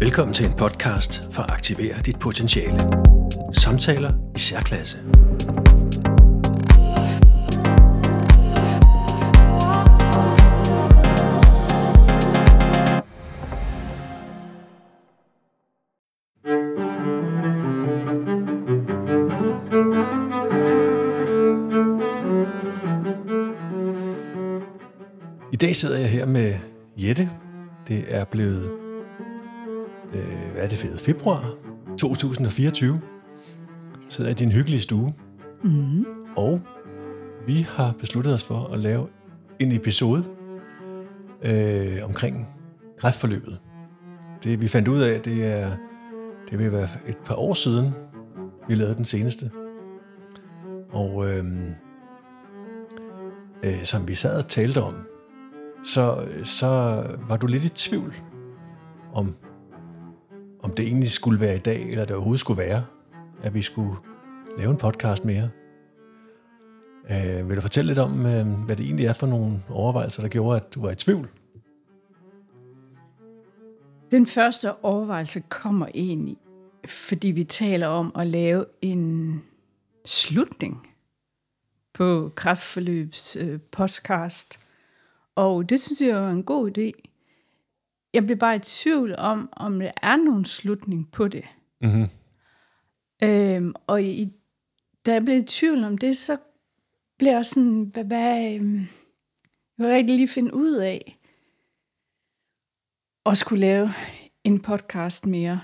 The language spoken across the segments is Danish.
Velkommen til en podcast for at aktivere dit potentiale. Samtaler i særklasse. I dag sidder jeg her med Jette. Det er blevet øh, hvad er det noget? februar 2024. Sidder i din hyggelige stue. Mm. Og vi har besluttet os for at lave en episode øh, omkring kræftforløbet. Det vi fandt ud af, det er det vil være et par år siden, vi lavede den seneste. Og øh, øh, som vi sad og talte om, så, så var du lidt i tvivl om, om det egentlig skulle være i dag, eller det overhovedet skulle være, at vi skulle lave en podcast mere. Øh, vil du fortælle lidt om, øh, hvad det egentlig er for nogle overvejelser, der gjorde, at du var i tvivl? Den første overvejelse kommer egentlig, fordi vi taler om at lave en slutning på Kraftforløbs øh, podcast. Og det synes jeg er en god idé. Jeg bliver bare i tvivl om, om der er nogen slutning på det. Mm-hmm. Øhm, og i, da jeg blev i tvivl om det, så blev jeg sådan, hvad, hvad øhm, jeg vil rigtig lige finde ud af, at skulle lave en podcast mere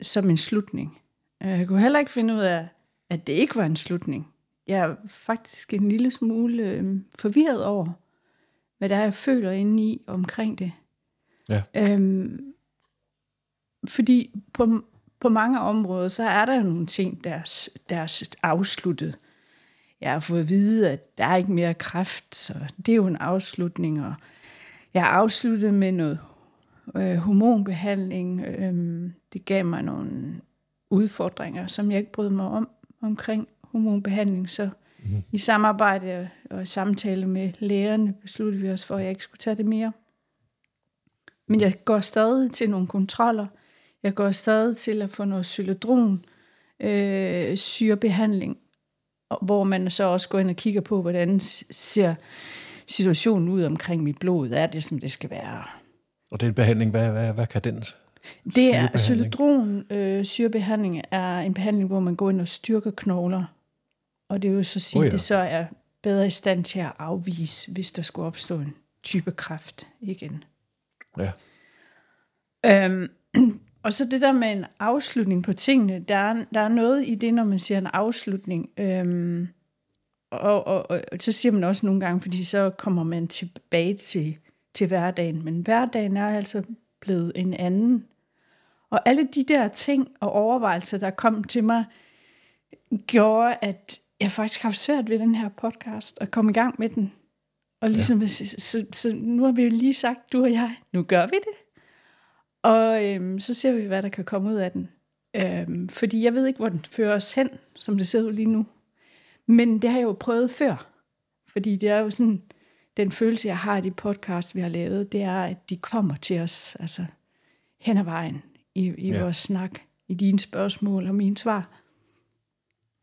som en slutning. Jeg kunne heller ikke finde ud af, at det ikke var en slutning. Jeg er faktisk en lille smule øhm, forvirret over, hvad der er, jeg føler inde i omkring det. Ja. Øhm, fordi på, på mange områder, så er der nogle ting, der er, der er afsluttet. Jeg har fået at vide, at der er ikke mere kræft, så det er jo en afslutning. Og jeg har afsluttet med noget øh, hormonbehandling. Øhm, det gav mig nogle udfordringer, som jeg ikke brød mig om omkring hormonbehandling. Så mm-hmm. i samarbejde og samtale med lægerne besluttede vi os for, at jeg ikke skulle tage det mere. Men jeg går stadig til nogle kontroller. Jeg går stadig til at få noget xylodron øh, syrebehandling, hvor man så også går ind og kigger på, hvordan ser situationen ud omkring mit blod. Er det, som det skal være? Og den behandling, hvad, hvad, hvad kan den? Det er xylodron øh, syrebehandling er en behandling, hvor man går ind og styrker knogler. Og det jo så sige, oh ja. det så er bedre i stand til at afvise, hvis der skulle opstå en type kræft igen. Ja. Øhm, og så det der med en afslutning på tingene, der er, der er noget i det, når man siger en afslutning. Øhm, og, og, og, og så siger man også nogle gange, fordi så kommer man tilbage til, til hverdagen. Men hverdagen er altså blevet en anden. Og alle de der ting og overvejelser, der kom til mig, gjorde, at jeg faktisk har haft svært ved den her podcast og komme i gang med den. Og ligesom, ja. så, så, så nu har vi jo lige sagt, du og jeg, nu gør vi det. Og øhm, så ser vi, hvad der kan komme ud af den. Øhm, fordi jeg ved ikke, hvor den fører os hen, som det ser ud lige nu. Men det har jeg jo prøvet før. Fordi det er jo sådan, den følelse, jeg har i de podcast, vi har lavet, det er, at de kommer til os altså, hen ad vejen i, i ja. vores snak, i dine spørgsmål og mine svar.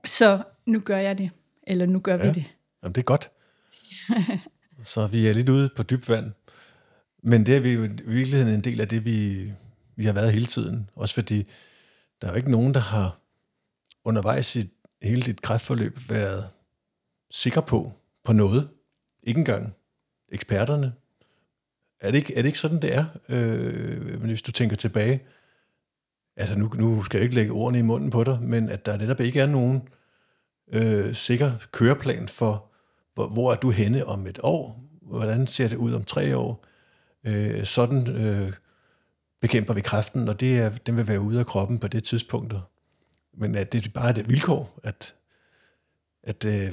Så nu gør jeg det, eller nu gør ja. vi det. Jamen, det er godt. så vi er lidt ude på dyb vand. Men det er vi jo i virkeligheden en del af det, vi, vi har været hele tiden. Også fordi der er jo ikke nogen, der har undervejs i hele dit kræftforløb været sikker på, på noget. Ikke engang eksperterne. Er det ikke, er det ikke sådan, det er? Øh, hvis du tænker tilbage, altså nu, nu skal jeg ikke lægge ordene i munden på dig, men at der netop ikke er nogen øh, sikker køreplan for, hvor, hvor er du henne om et år? Hvordan ser det ud om tre år? Øh, sådan øh, bekæmper vi kræften, og det er, den vil være ude af kroppen på det tidspunkt. Men at det er bare et vilkår, at, at, øh,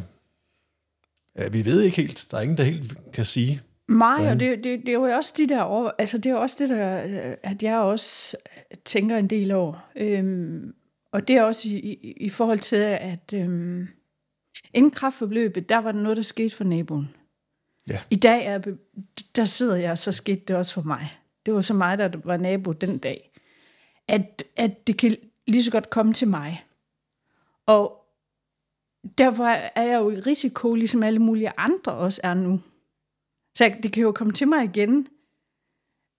at vi ved ikke helt. Der er ingen, der helt kan sige. Nej, og det, det, det er jo også de der over, altså det er også det der, at jeg også tænker en del over. Øhm, og det er også i, i, i forhold til, at øhm, inden kraftforløbet, der var der noget, der skete for naboen. Ja. I dag er, der sidder jeg, og så skete det også for mig. det var så mig, der var nabo den dag, at, at det kan lige så godt komme til mig. Og derfor er jeg jo i risiko, ligesom alle mulige andre også er nu. Så det kan jo komme til mig igen.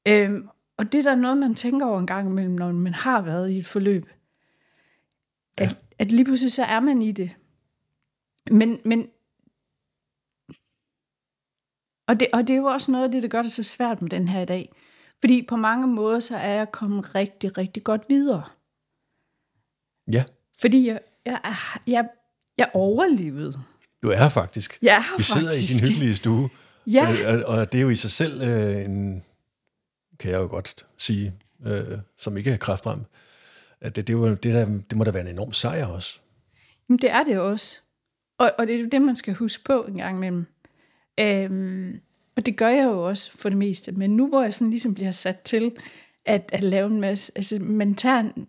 Øhm, og det er der noget, man tænker over en gang imellem, når man har været i et forløb. At, ja. at lige pludselig så er man i det. Men, men og det, og det er jo også noget af det, der gør det så svært med den her i dag. Fordi på mange måder, så er jeg kommet rigtig, rigtig godt videre. Ja. Fordi jeg, jeg, jeg, jeg overlevede. Du er her faktisk. Jeg er her Vi sidder faktisk. i din hyggelige stue. Ja. Øh, og, og det er jo i sig selv øh, en, kan jeg jo godt sige, øh, som ikke er kraftramt, at det, det, det, der, det må da være en enorm sejr også. Jamen, det er det også. Og, og det er jo det, man skal huske på en gang imellem. Øhm, og det gør jeg jo også for det meste. Men nu hvor jeg sådan ligesom bliver sat til at, at lave en masse... Altså, man tager en,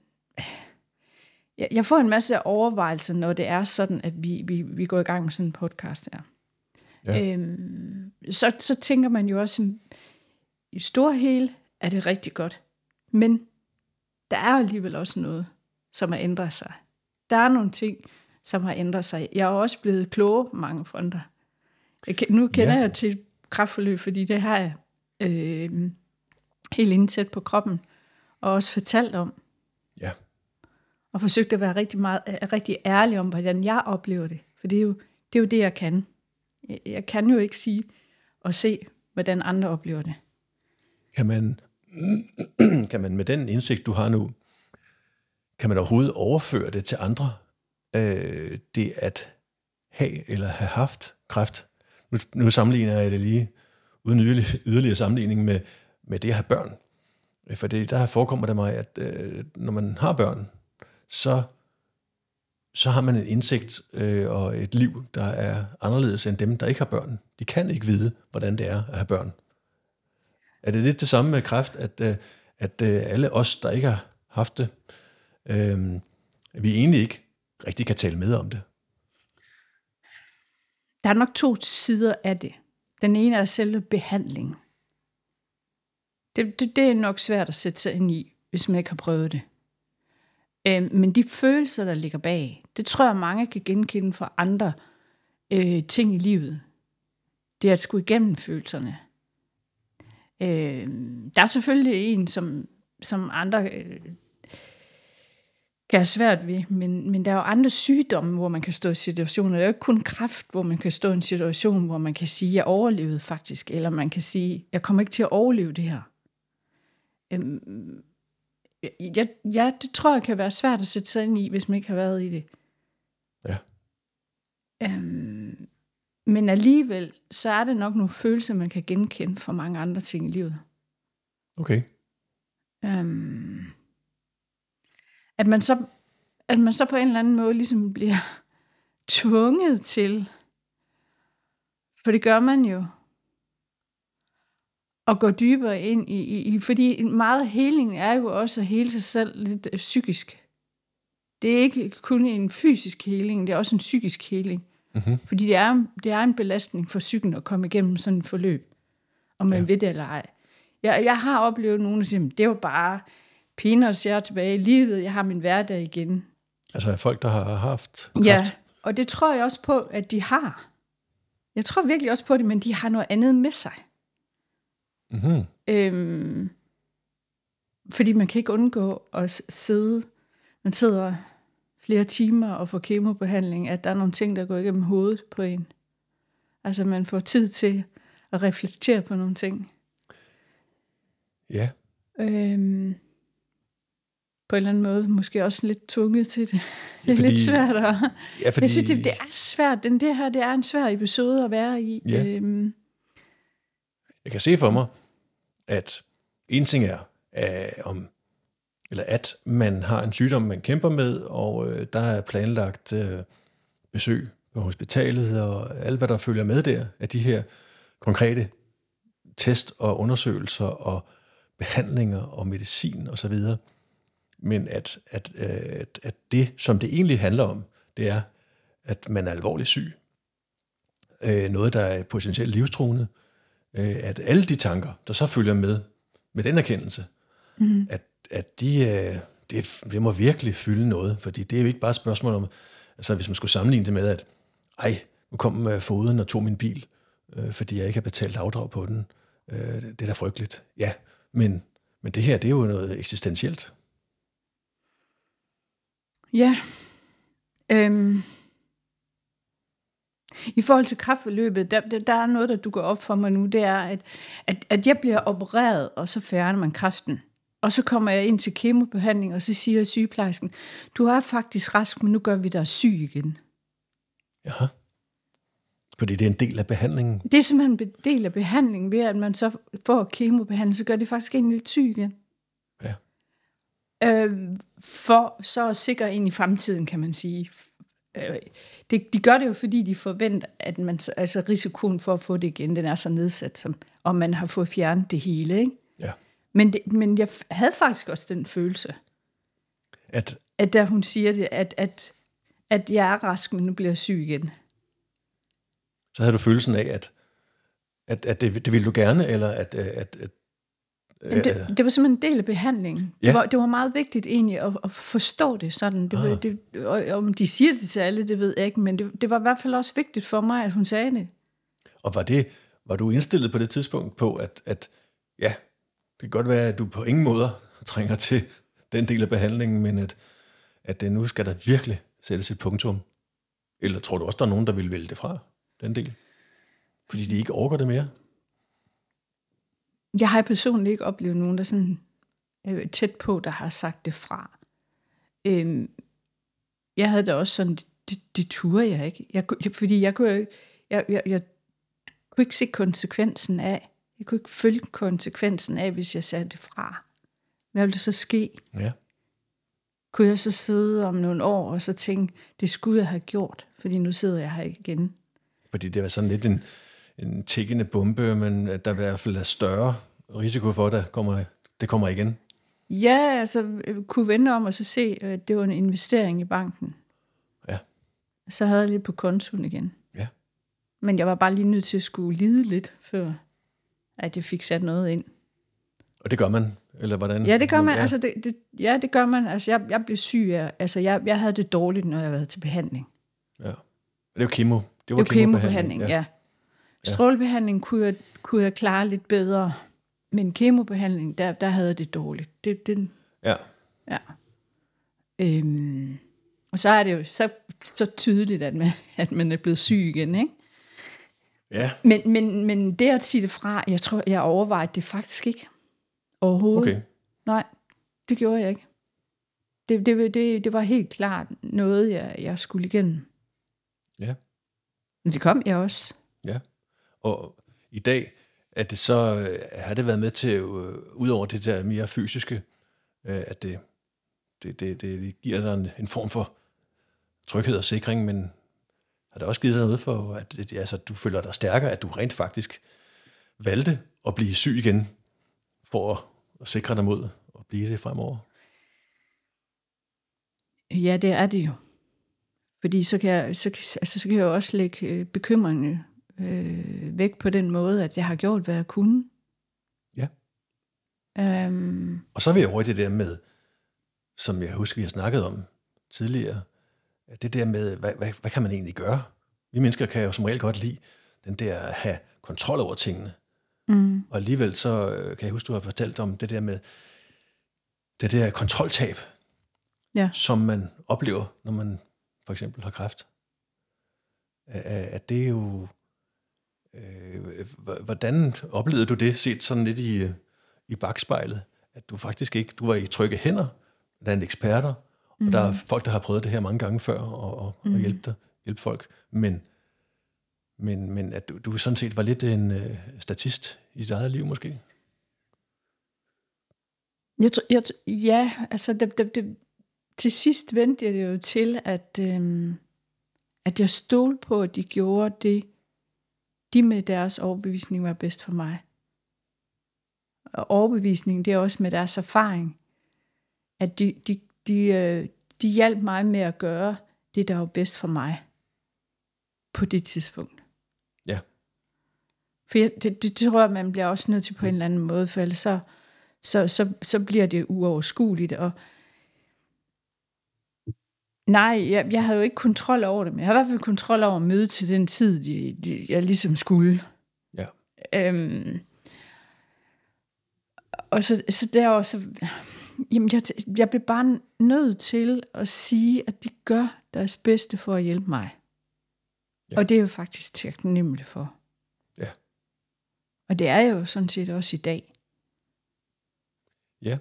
jeg, jeg får en masse overvejelser, når det er sådan, at vi, vi, vi går i gang med sådan en podcast her. Ja. Øhm, så, så tænker man jo også, i stor hele er det rigtig godt. Men der er alligevel også noget, som har ændret sig. Der er nogle ting, som har ændret sig. Jeg er også blevet klogere på mange fronter. Jeg, nu kender Ja. ja. jeg til kraftforløb, fordi det har jeg øh, helt indsat på kroppen, og også fortalt om, Ja. og forsøgt at være rigtig, meget, øh, rigtig ærlig om, hvordan jeg oplever det. For det er jo det, er jo det jeg kan. Jeg, jeg kan jo ikke sige og se, hvordan andre oplever det. Kan man, kan man med den indsigt, du har nu, kan man overhovedet overføre det til andre? Øh, det at have eller have haft kræft. Nu, nu sammenligner jeg det lige uden yderligere, yderligere sammenligning med, med det at have børn. For det, der forekommer det mig, at øh, når man har børn, så, så har man en indsigt øh, og et liv, der er anderledes end dem, der ikke har børn. De kan ikke vide, hvordan det er at have børn. Er det lidt det samme med kræft, at, øh, at øh, alle os, der ikke har haft det, øh, vi egentlig ikke rigtig kan tale med om det? Der er nok to sider af det. Den ene er selve behandlingen. Det, det, det er nok svært at sætte sig ind i, hvis man ikke har prøvet det. Øh, men de følelser, der ligger bag, det tror jeg, mange kan genkende fra andre øh, ting i livet. Det er at skulle igennem følelserne. Øh, der er selvfølgelig en, som, som andre øh, kan have svært ved, men, men der er jo andre sygdomme, hvor man kan stå i situationer. Det er jo ikke kun kræft, hvor man kan stå i en situation, hvor man kan sige, jeg overlevede faktisk, eller man kan sige, jeg kommer ikke til at overleve det her. Øhm, jeg, ja, det tror jeg kan være svært at sætte sig ind i, hvis man ikke har været i det. Ja. Øhm, men alligevel, så er det nok nogle følelser, man kan genkende fra mange andre ting i livet. Okay. Øhm, at man så at man så på en eller anden måde ligesom bliver tvunget til, for det gør man jo, at gå dybere ind i, i, i fordi meget heling er jo også at hele sig selv lidt øh, psykisk. Det er ikke kun en fysisk heling, det er også en psykisk heling. Mm-hmm. Fordi det er, det er en belastning for psyken at komme igennem sådan et forløb, om man ja. ved det eller ej. Jeg, jeg har oplevet nogen, der siger, "Men det var bare peanuts, jeg er tilbage i livet, jeg har min hverdag igen. Altså folk, der har haft kræft. Ja, og det tror jeg også på, at de har. Jeg tror virkelig også på det, men de har noget andet med sig. Mm-hmm. Øhm, fordi man kan ikke undgå at sidde, man sidder flere timer og får kemobehandling, at der er nogle ting, der går igennem hovedet på en. Altså man får tid til at reflektere på nogle ting. Ja. Øhm, på en eller anden måde måske også lidt tvunget til det. Det er fordi- lidt svært at... Ja, fordi, Jeg synes, det, det er svært. Den det her, det er en svær episode at være i. Ja. Øhm, jeg kan se for mig, at en ting er, øh, om, eller at man har en sygdom, man kæmper med, og øh, der er planlagt øh, besøg på hospitalet, og alt, hvad der følger med der, af de her konkrete test og undersøgelser og behandlinger og medicin osv. Men at, at, øh, at, at det, som det egentlig handler om, det er, at man er alvorligt syg. Øh, noget, der er potentielt livstruende. Øh, at alle de tanker, der så følger med, med den erkendelse, mm. at, at de, øh, det, det må virkelig fylde noget, fordi det er jo ikke bare et spørgsmål om, altså hvis man skulle sammenligne det med, at ej, nu kom øh, foden og tog min bil, øh, fordi jeg ikke har betalt afdrag på den. Øh, det er da frygteligt. Ja, men, men det her, det er jo noget eksistentielt. Ja. Øhm. I forhold til kraftforløbet, der, der, der er noget, der du går op for mig nu, det er, at, at, at jeg bliver opereret, og så fjerner man kræften. Og så kommer jeg ind til kemobehandling, og så siger sygeplejersken, du er faktisk rask, men nu gør vi dig syg igen. Ja. Fordi det er en del af behandlingen. Det er simpelthen en del af behandlingen, ved at man så får kemobehandling, så gør det faktisk en lidt syg igen. Ja. Øh, for så at sikre ind i fremtiden, kan man sige. Øh, det, de gør det jo, fordi de forventer, at man, altså risikoen for at få det igen, den er så nedsat, som om man har fået fjernet det hele. Ikke? Ja. Men, det, men jeg havde faktisk også den følelse, At, at da hun siger det, at, at, at jeg er rask, men nu bliver jeg syg igen. så havde du følelsen af, at, at, at det, det ville du gerne, eller at, at, at, Jamen, det, det var simpelthen en del af behandlingen. Ja. Det, var, det var meget vigtigt egentlig at, at forstå det sådan. Det, var, Ah. det, og, om de siger det til alle, det ved jeg ikke, men det, det var i hvert fald også vigtigt for mig, at hun sagde det. Og var, det, var du indstillet på det tidspunkt på, at, at ja, kan godt være, at du på ingen måde trænger til den del af behandlingen, men at, at det nu skal der virkelig sættes et punktum? Eller tror du også, der er nogen, der vil vælge det fra, den del? Fordi de ikke overgår det mere? Jeg har personligt ikke oplevet nogen, der sådan øh, tæt på, der har sagt det fra. Øhm, jeg havde da også sådan, det, det, det turde jeg ikke. Jeg, jeg, fordi jeg kunne, jo jeg, jeg, jeg kunne ikke se konsekvensen af. Jeg kunne ikke følge konsekvensen af, hvis jeg sagde det fra. Hvad ville det så ske? Ja. Kunne jeg så sidde om nogle år og så tænke, det skulle jeg have gjort, fordi nu sidder jeg her igen. Fordi det var sådan lidt en, en tikkende bombe, men at der i hvert fald er større risiko for, at der kommer, det kommer igen. Ja, altså jeg kunne vende om og så se, at det var en investering i banken. Ja. Så havde jeg lidt på kontoen igen. Ja. Men jeg var bare lige nødt til at skulle lide lidt, før at jeg fik sat noget ind. Og det gør man, eller hvordan? Ja, det gør man. Ja. Altså, det, det, ja, det gør man. Altså, jeg, jeg blev syg af, altså, jeg, jeg havde det dårligt, når jeg var til behandling. ja. Det jo kemo. Det Det var var kemobehandling, ja. ja. Strålebehandling kunne jeg, kunne jeg klare lidt bedre, men kemobehandling, der, der havde jeg det dårligt. Det, det, ja. ja. Øhm, og så er det jo så, så tydeligt, at man, at man er blevet syg igen, ikke? Ja, Men, men, men det at sige det fra, jeg tror, jeg overvejede det faktisk ikke. Overhovedet. okay. Nej, det gjorde jeg ikke. Det, det, det, det var helt klart noget, jeg, jeg skulle igennem. Ja. Men det kom jeg også. Ja. Og i dag er det så, øh, har det været med til, øh, ud over det der mere fysiske, øh, at det, det, det, det, det giver dig en, en form for tryghed og sikring, men har det også givet dig noget for, at altså, du føler dig stærkere, at du rent faktisk valgte at blive syg igen, for at, sikre dig mod at blive det fremover? Ja, det er det jo. Fordi så kan jeg, så, altså, så kan jeg jo også lægge øh, bekymringerne øh, væk på den måde, at jeg har gjort, hvad jeg kunne. Ja. Øhm, Og så er vi over i det der med, som jeg husker, vi har snakket om tidligere, det der med, hvad, hvad, hvad kan man egentlig gøre? Vi mennesker kan jo som regel godt lide den der at have kontrol over tingene. mm, Og alligevel så øh, kan jeg huske, du har fortalt om det der med det der kontroltab, ja. som man oplever, når man for eksempel har kræft. At- At det er jo... Øh, hvordan oplevede du det, set sådan lidt i, øh, i bagspejlet? At du faktisk ikke... Du var i trygge hænder, der er eksperter, mm. og der er folk, der har prøvet det her mange gange før, og, og, mm. og hjælpe, dig, hjælpe folk. Men, men, men at du, du sådan set var lidt en øh, statist i dit eget liv, måske? Jeg, tror- jeg, ja, altså det, det, det, til sidst vendte jeg det jo til, at, øhm, at jeg stolede på, at de gjorde det, de med deres overbevisning var bedst for mig. Og overbevisning, det er også med deres erfaring. At de, de, de, øh, de hjalp mig med at gøre det, der var bedst for mig på det tidspunkt. Ja. For jeg, det, det, tror jeg, man bliver også nødt til på en eller anden måde, for ellers så, så, så, så bliver det uoverskueligt. Og nej, jeg, jeg havde jo ikke kontrol over det, men jeg har i hvert fald kontrol over at møde til den tid, de, de, jeg ligesom skulle. Ja. Øhm, og så, så derovre, så, jamen jeg, jeg blev bare nødt til at sige, at de gør deres bedste for at hjælpe mig. Ja. Og det er jo faktisk taknemmelig for. Ja. Og det er jo sådan set også i dag. Ja.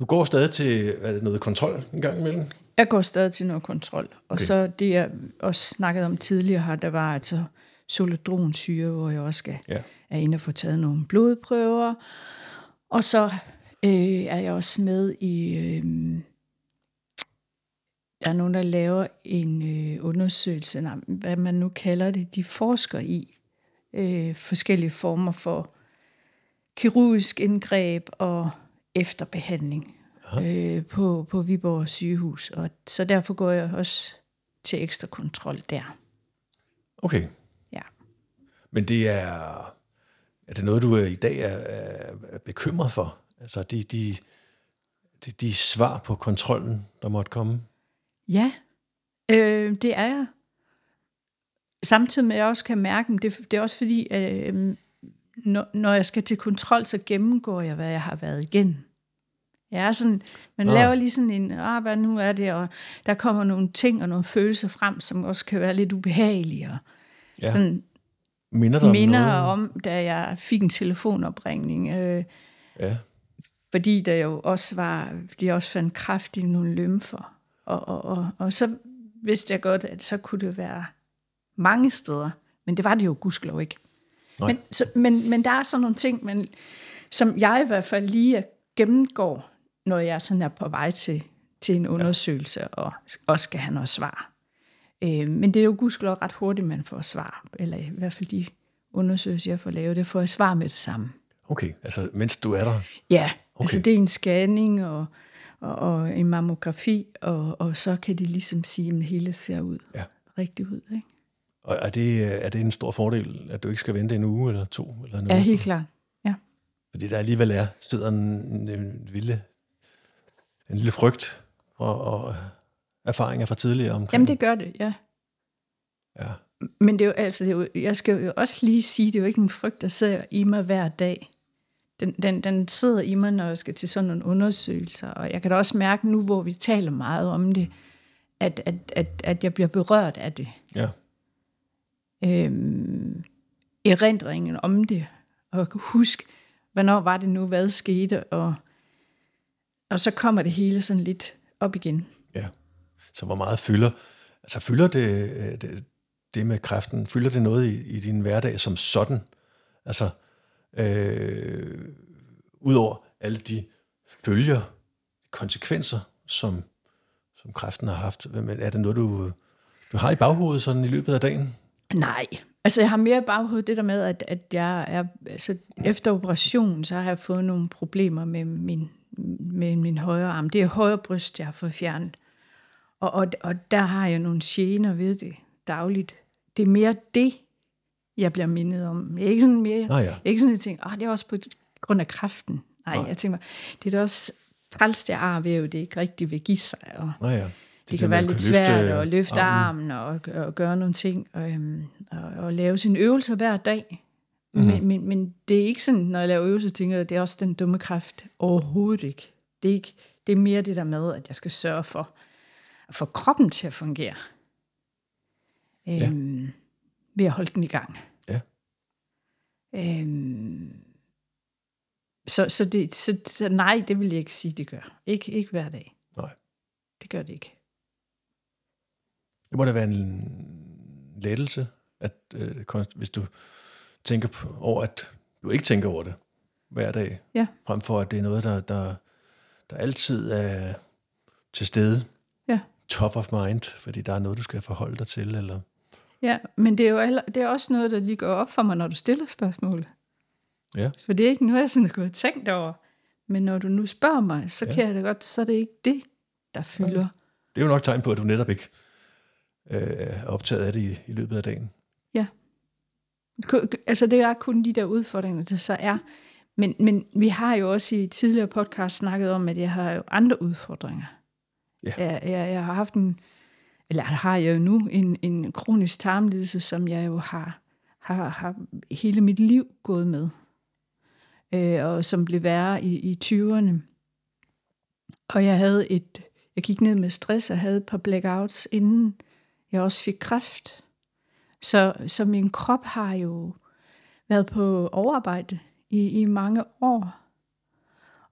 Du går stadig til er det noget kontrol en gang imellem? Jeg går stadig til noget kontrol. Og Okay. så det, jeg også snakket om tidligere her, der var altså solodronsyre, hvor jeg også skal, Ja. er inde og få taget nogle blodprøver. Og så øh, er jeg også med i... Øh, der er nogen, der laver en øh, undersøgelse, nej, hvad man nu kalder det, de forsker i øh, forskellige former for kirurgisk indgreb og efterbehandling øh, på, på Viborg sygehus. Og så derfor går jeg også til ekstra kontrol der. Okay. Ja. Men det er, er det noget, du øh, i dag er, er bekymret for? Altså de, de, de, de svar på kontrollen, der måtte komme? Ja, øh, det er jeg. Samtidig med, at jeg også kan mærke, men det, det er også fordi, øh, når, når jeg skal til kontrol, så gennemgår jeg, hvad jeg har været igen. Jeg er sådan, man Nå. laver lige sådan en, ah, hvad nu er det, og der kommer nogle ting og nogle følelser frem, som også kan være lidt ubehagelige, og Ja. sådan Minder dig minder om noget? om, da jeg fik en telefonopringning, øh, Ja. Fordi der jo også var, de også fandt kraft i nogle lymfer. Og, og, og, og så vidste jeg godt, at så kunne det være mange steder. Men det var det jo gudskelov ikke. Nej. Men, så, men, men der er sådan nogle ting, men, som jeg i hvert fald lige gennemgår, når jeg sådan er på vej til, til en undersøgelse, ja. og også skal have noget svar. Øh, men det er jo gudskelov ret hurtigt, man får svar. Eller i hvert fald de undersøgelser, jeg får lavet, det får jeg svar med det samme. Okay, altså mens du er der. Ja, okay. Altså det er en scanning og, og, og en mammografi, og, og så kan de ligesom sige, at det hele ser ud Ja. rigtigt ud. Ikke? Og er det, er det en stor fordel, at du ikke skal vente en uge eller to? Eller noget? Ja, helt klart. Ja. Fordi der alligevel er, sidder en, en, en, lille, en lille frygt og, og erfaringer fra tidligere omkring. Jamen det gør det, ja. Ja. Men det er jo, altså, det er jo, jeg skal jo også lige sige, det er jo ikke en frygt, der sidder i mig hver dag. Den, den, den sidder i mig, når jeg skal til sådan nogle undersøgelser. Og jeg kan da også mærke nu, hvor vi taler meget om det, at, at, at, at jeg bliver berørt af det. ja. øhm, erindringen om det, og huske, hvornår var det nu, hvad skete, og, og så kommer det hele sådan lidt op igen. Ja. Så hvor meget fylder, altså fylder det, øh, det, det med kræften, fylder det noget i, i din hverdag som sådan? Altså, øh, udover alle de følger, konsekvenser, som, som kræften har haft, men er det noget, du, du har i baghovedet sådan i løbet af dagen? Nej, altså jeg har mere i baghovedet det der med, at, at jeg er, altså efter operationen, så har jeg fået nogle problemer med min, med min højre arm. Det er højre bryst, jeg har fået fjernet. Og, og, og der har jeg nogle gener ved det dagligt. Det er mere det, jeg bliver mindet om. Jeg er ikke sådan mere, Nå ja. ikke sådan, at jeg tænker, oh, det er også på grund af kræften. Nej. Nej. jeg tænker, det er da også træls, det ar ved, det ikke rigtig vil give sig. Og, Nå ja. det, der kan være lidt løfte svært at løfte armen. armen og, og gøre nogle ting og, øhm, og, og lave sine øvelser hver dag. Mm-hmm. Men, men, men det er ikke sådan, når jeg laver øvelser, tænker jeg, det er også den dumme kræft. Overhovedet ikke. Det er, ikke, det er mere det der med, at jeg skal sørge for at få kroppen til at fungere. Øhm, Ved at holde den i gang. Ja. Øhm, så, så, det, så, så nej, det vil jeg ikke sige, det gør. Ikke, ikke hver dag. Nej. Det gør det ikke. Det må da være en lettelse, at øh, hvis du tænker på, over, at du ikke tænker over det hver dag, Ja. frem for at det er noget, der, der, der altid er til stede, Ja. top of mind, fordi der er noget, du skal forholde dig til, eller Ja, men det er jo heller, det er også noget, der lige går op for mig, når du stiller spørgsmål. ja, For det er ikke noget, jeg sådan har gået og tænkt over. Men når du nu spørger mig, så Ja. ja. kan jeg da godt, så er det ikke det, der fylder. det er jo nok tegn på, at du netop ikke øh, er optaget af det i, i løbet af dagen. Ja. Altså det er kun de der udfordringer, der så er. Men, men vi har jo også i tidligere podcast snakket om, at jeg har jo andre udfordringer. Ja. Jeg, jeg, jeg har haft en, eller har jeg jo nu, en, en kronisk tarmlidelse, som jeg jo har, har, har hele mit liv gået med. Øh, og som blev værre i, i 20'erne. Og jeg havde et, jeg gik ned med stress og havde et par blackouts, inden jeg også fik kræft. Så, så min krop har jo været på overarbejde i, i mange år.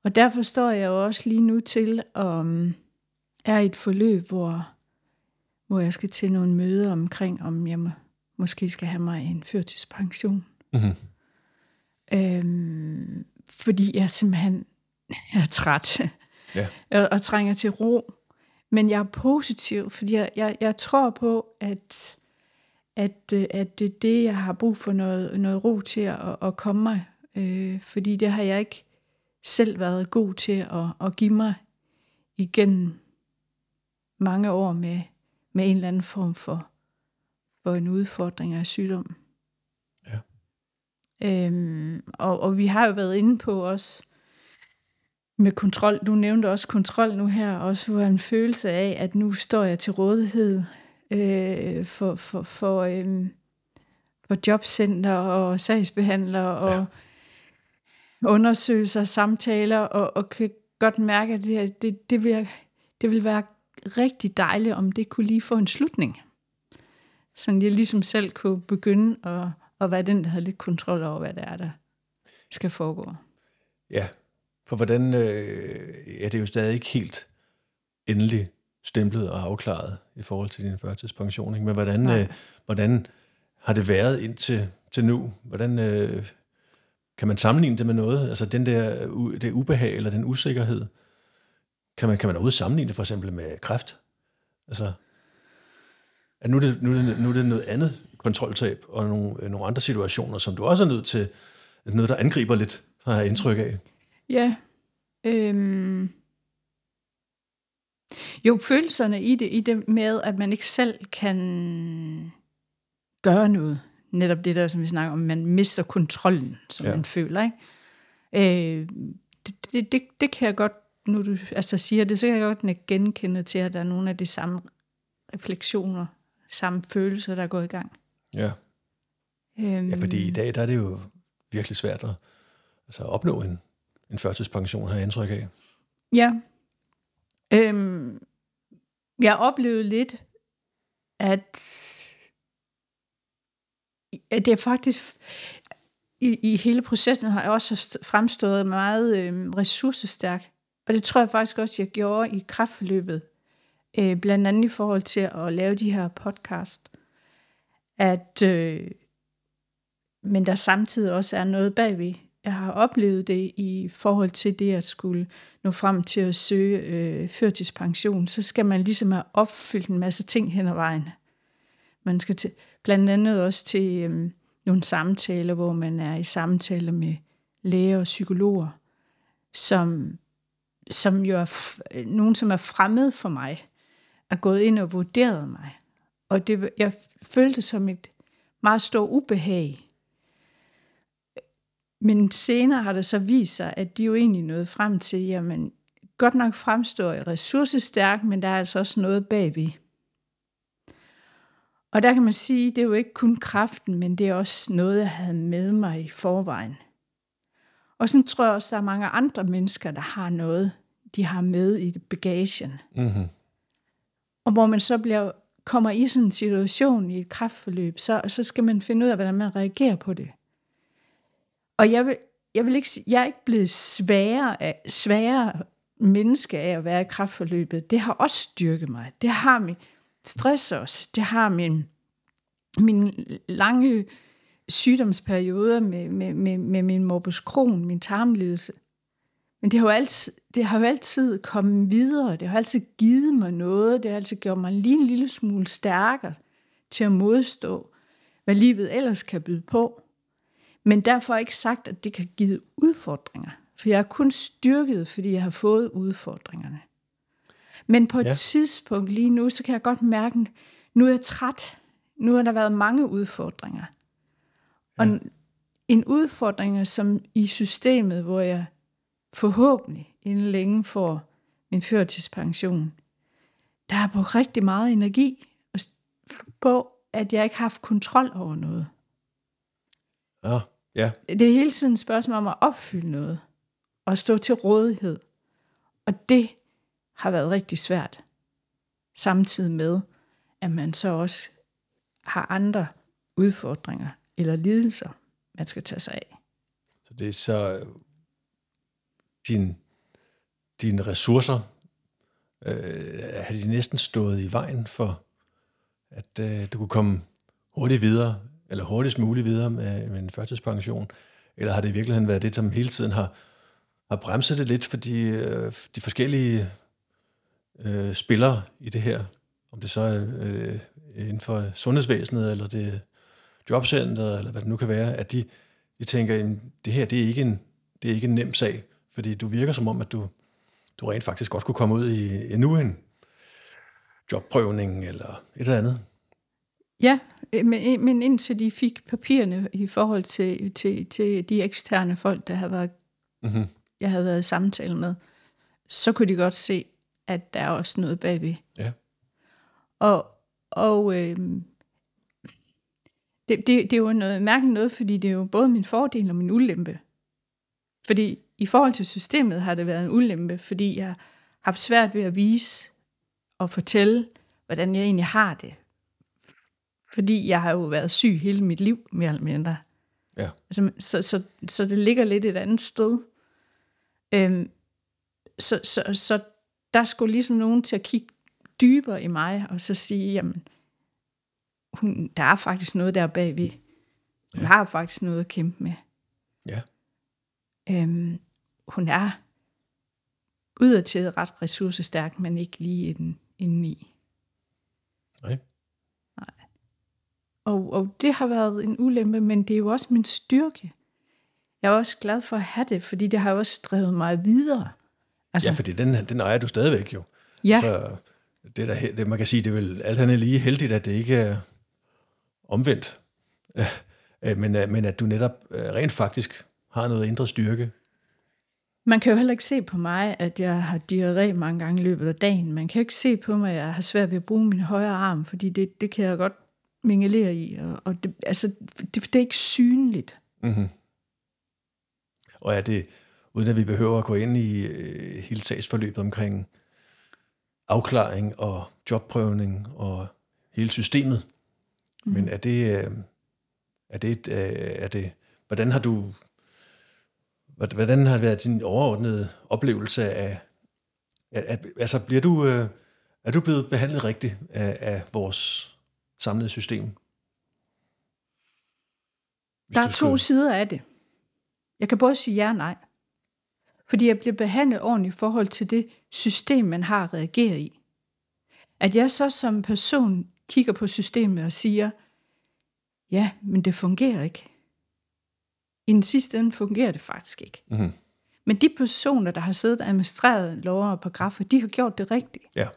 Og derfor står jeg jo også lige nu til, om er i et forløb, hvor, hvor jeg skal til nogle møder omkring, om jeg må, måske skal have mig en førtidspension. Mm-hmm. Øhm, fordi jeg simpelthen jeg er træt Ja. og, og trænger til ro. Men jeg er positiv, fordi jeg, jeg, jeg tror på, at, at, øh, at det er det, jeg har brug for noget, noget ro til at, at komme mig. Øh, fordi det har jeg ikke selv været god til at, at give mig igennem mange år med, med en eller anden form for, for en udfordring af sygdom. Ja. Øhm, og, og vi har jo været inde på også med kontrol. Du nævnte også kontrol nu her, også for en følelse af, at nu står jeg til rådighed øh, for, for, for, øh, for jobcenter og sagsbehandler og Ja. undersøgelser, samtaler, og, og kan godt mærke, at det, det, det, vil, det vil være rigtig dejligt, om det kunne lige få en slutning. Så jeg ligesom selv kunne begynde at, at være den, der havde lidt kontrol over, hvad det er, der skal foregå. Ja, for hvordan, øh, ja, det er jo stadig ikke helt endelig stemplet og afklaret i forhold til din førtidspension, ikke? men hvordan, øh, hvordan har det været indtil til nu? Hvordan øh, kan man sammenligne det med noget? Altså den der, det ubehag eller den usikkerhed, kan man, kan man overhovedet sammenligne det for eksempel med kræft? Altså, at nu, er det, nu, er det, nu er det noget andet kontroltab og nogle, nogle andre situationer, som du også er nødt til, noget der angriber lidt, har jeg indtryk af. Ja. Øhm. Jo, følelserne i det, i det med, at man ikke selv kan gøre noget. Netop det der, som vi snakker om, man mister kontrollen, som ja. man føler. Ikke? Øh, det, det, det, det kan jeg godt, nu du altså siger det, så kan jeg godt genkende til, at der er nogle af de samme refleksioner, samme følelser, der er gået i gang. Ja. Øhm, Ja, fordi i dag der er det jo virkelig svært at, altså at opnå en, en førtidspension, har jeg indtryk af. Ja. Øhm, jeg oplevede lidt, at, at det faktisk i, i hele processen har jeg også st- fremstået meget øhm, ressourcestærk. Og det tror jeg faktisk også, jeg gjorde i kraftforløbet. Øh, blandt andet i forhold til at lave de her podcast. At, øh, men der samtidig også er noget bagved. Jeg har oplevet det i forhold til det at skulle nå frem til at søge øh, førtidspension, så skal man ligesom have opfyldt en masse ting hen ad vejen. Man skal til, blandt andet også til øh, nogle samtaler, hvor man er i samtaler med læger og psykologer, som, som jo er f- nogen, som er fremmed for mig, er gået ind og vurderet mig. Og det, jeg følte det som et meget stort ubehag. Men senere har det så vist sig, at de jo egentlig nåede frem til, jamen, godt nok fremstår jeg ressourcestærk, men der er altså også noget bagved. Og der kan man sige, det er jo ikke kun kraften, men det er også noget, jeg havde med mig i forvejen. Og sådan tror jeg også, der er mange andre mennesker, der har noget, de har med i bagagen. Mm-hmm. Og hvor man så bliver, kommer i sådan en situation i et kraftforløb, så, så skal man finde ud af, hvordan man reagerer på det. Og jeg vil, jeg vil ikke, jeg er ikke blevet sværere, af, sværere menneske af at være i kraftforløbet. Det har også styrket mig. Det har min stress også. Det har min, min lange sygdomsperioder med, med, med, med min morbus Crohn, min tarmlidelse. Men det har, jo altid, det har jo altid kommet videre. Det har altid givet mig noget. Det har altid gjort mig lige en lille smule stærkere til at modstå, hvad livet ellers kan byde på. Men derfor ikke sagt, at det kan give udfordringer. For jeg er kun styrket, fordi jeg har fået udfordringerne. Men på et Ja. tidspunkt lige nu, så kan jeg godt mærke, at nu er jeg træt. Nu har der været mange udfordringer. Og en udfordring, som i systemet, hvor jeg forhåbentlig inden længe får min førtidspension, der er brugt rigtig meget energi på, at jeg ikke har haft kontrol over noget. Ja, ja. Det er hele tiden et spørgsmål om at opfylde noget, og stå til rådighed. Og det har været rigtig svært, samtidig med, at man så også har andre udfordringer eller lidelser, man skal tage sig af. Så det er så øh, din, dine ressourcer, øh, har de næsten stået i vejen for, at øh, du kunne komme hurtigt videre, eller hurtigst muligt videre med, med en førtidspension? Eller har det i virkeligheden været det, som hele tiden har, har bremset det lidt, fordi øh, de forskellige øh, spillere i det her, om det så er øh, inden for sundhedsvæsenet, eller det jobcentret, eller hvad det nu kan være, at de, de tænker, at det her det er, ikke en, det er ikke en nem sag, fordi du virker som om, at du, du rent faktisk godt kunne komme ud i endnu en jobprøvning eller et eller andet. Ja, men, men indtil de fik papirerne i forhold til, til, til de eksterne folk, der havde været, mm-hmm. jeg havde været i samtale med, så kunne de godt se, at der er også noget bagved. Ja. Og, og øh, det, det, det er jo noget mærkeligt noget, fordi det er jo både min fordel og min ulempe. Fordi i forhold til systemet har det været en ulempe, fordi jeg har haft svært ved at vise og fortælle, hvordan jeg egentlig har det. Fordi jeg har jo været syg hele mit liv, mere eller mindre. Ja. Altså, så, så, så det ligger lidt et andet sted. Øhm, så, så, så der skulle ligesom nogen til at kigge dybere i mig, og så sige, jamen, hun, der er faktisk noget der bagved. Hun ja. har faktisk noget at kæmpe med. Ja. Øhm, hun er udadtil ret ressourcestærk, men ikke lige inden, indeni. Nej. Nej. Og, og det har været en ulempe, men det er jo også min styrke. Jeg er også glad for at have det, fordi det har også drevet mig videre. Altså, ja, fordi den, den ejer du stadigvæk jo. Ja. Så det, der, det, man kan sige, det er vel alt andet lige heldigt, at det ikke er omvendt. Men, men at du netop øh, rent faktisk har noget indre styrke. Man kan jo heller ikke se på mig, at jeg har diarré mange gange i løbet af dagen. Man kan jo ikke se på mig, at jeg har svært ved at bruge min højre arm, fordi det, det kan jeg godt mingelere i. Og, og det, altså, det, det er ikke synligt. Mm-hmm. Og er det, uden at vi behøver at gå ind i øh, hele sagsforløbet omkring afklaring og jobprøvning og hele systemet, mm. men er det, øh, er det, øh, er det, hvordan har du Hvordan har det været din overordnede oplevelse af, at, at altså bliver du, øh, er du blevet behandlet rigtigt af, af vores samlede system? Hvis der er to sider af det. Jeg kan både sige ja og nej. Fordi jeg bliver behandlet ordentligt i forhold til det system, man har at reagere i. At jeg så som person kigger på systemet og siger, ja, men det fungerer ikke i den sidste ende fungerer det faktisk ikke. Mm-hmm. Men de personer, der har siddet og administreret lover og paragrafer, de har gjort det rigtigt. Ja.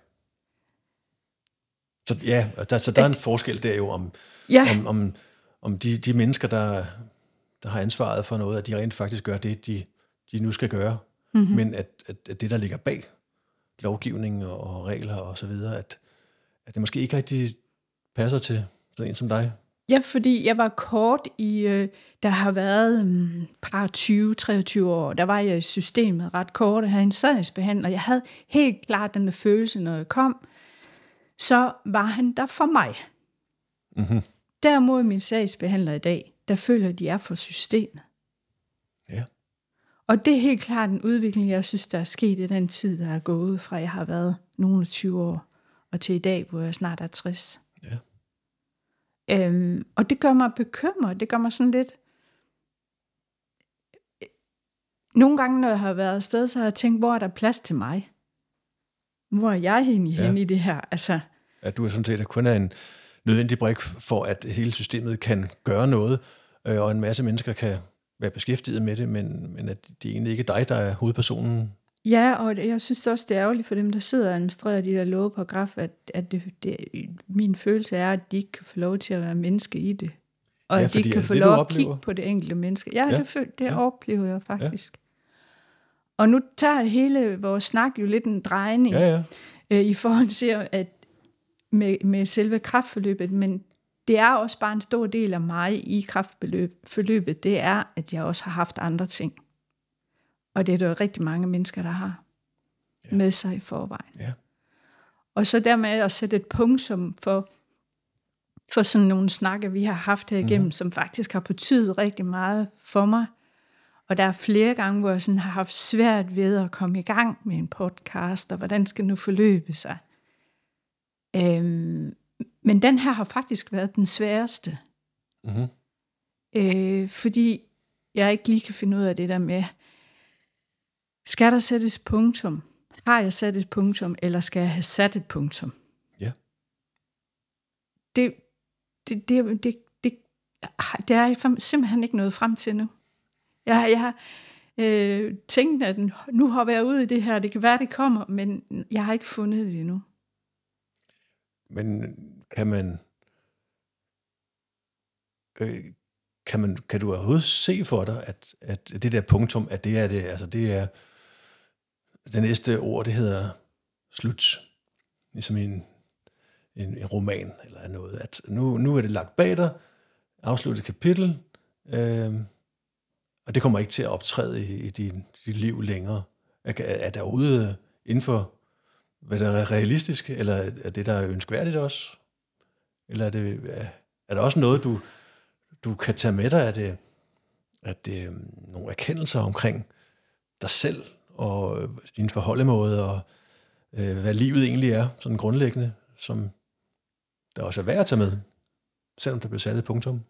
Så ja, der, så der er en forskel der jo om, ja. om, om, om de, de mennesker, der, der har ansvaret for noget, at de rent faktisk gør det, de, de nu skal gøre. Mm-hmm. Men at, at, at det, der ligger bag lovgivning og, og regler og så videre, at, at det måske ikke rigtig passer til sådan en som dig. Ja, fordi jeg var kort i, øh, der har været um, par 20-23 år, der var jeg i systemet ret kort, og havde en sagsbehandler. Jeg havde helt klart den følelse, når jeg kom, så var han der for mig. Mm-hmm. Derimod min sagsbehandler i dag, der føler, at de er for systemet. Ja. Og det er helt klart en udvikling, jeg synes, der er sket i den tid, der er gået fra, jeg har været nogle 20 år, og til i dag, hvor jeg snart er 60. Ja. Øhm, og det gør mig bekymret. Det gør mig sådan lidt... Nogle gange, når jeg har været afsted, så har jeg tænkt, hvor er der plads til mig? Hvor er jeg egentlig ja. i det her? Altså, at du er sådan set at kun er en nødvendig brik for, at hele systemet kan gøre noget, øh, og en masse mennesker kan være beskæftiget med det, men, men at det egentlig ikke er dig, der er hovedpersonen Ja, og jeg synes også, det er ærgerligt for dem, der sidder og administrerer de der loveparagraf, at, at det, det, min følelse er, at de ikke kan få lov til at være menneske i det. Og Ja, fordi de er kan få det, lov at kigge på det enkelte menneske. Ja, Ja, det, føl- det ja. oplever jeg faktisk. Ja. Og nu tager hele vores snak jo lidt en drejning Ja, ja. øh, i forhold til at med, med selve kraftforløbet, men det er også bare en stor del af mig i kraftforløbet, det er, at jeg også har haft andre ting. Og det er der jo rigtig mange mennesker, der har ja. med sig i forvejen. Ja. Og så dermed at sætte et punktum for, for sådan nogle snakke, vi har haft her igennem, mm. som faktisk har betydet rigtig meget for mig. Og der er flere gange, hvor jeg sådan har haft svært ved at komme i gang med en podcast, og hvordan skal nu forløbe sig. Øhm, men den her har faktisk været den sværeste. Mm-hmm. Øh, fordi jeg ikke lige kan finde ud af det der med, skal der sættes punktum? Har jeg sat et punktum, eller skal jeg have sat et punktum? Ja. Det, det, det, det, det, det er jeg simpelthen ikke nået frem til nu. Jeg, jeg har øh, tænkt, at nu hopper jeg ud i det her, det kan være, det kommer, men jeg har ikke fundet det endnu. Men kan man, øh, kan man, kan du overhovedet se for dig, at, at det der punktum, at det er det, altså det er, det næste ord, det hedder slut. Ligesom en, en, en roman eller noget. At nu, nu er det lagt bag dig, afsluttet kapitel, øh, og det kommer ikke til at optræde i, i dit, dit liv længere. Er, er der ude inden for, hvad der er realistisk, eller er det, der er ønskværdigt også? Eller er, det, er, er der også noget, du, du kan tage med dig? Er det, er det øh, nogle erkendelser omkring dig selv, og øh, din forholdemåde, og øh, hvad livet egentlig er, sådan grundlæggende, som der også er værd at tage med, selvom der bliver sat et punktum?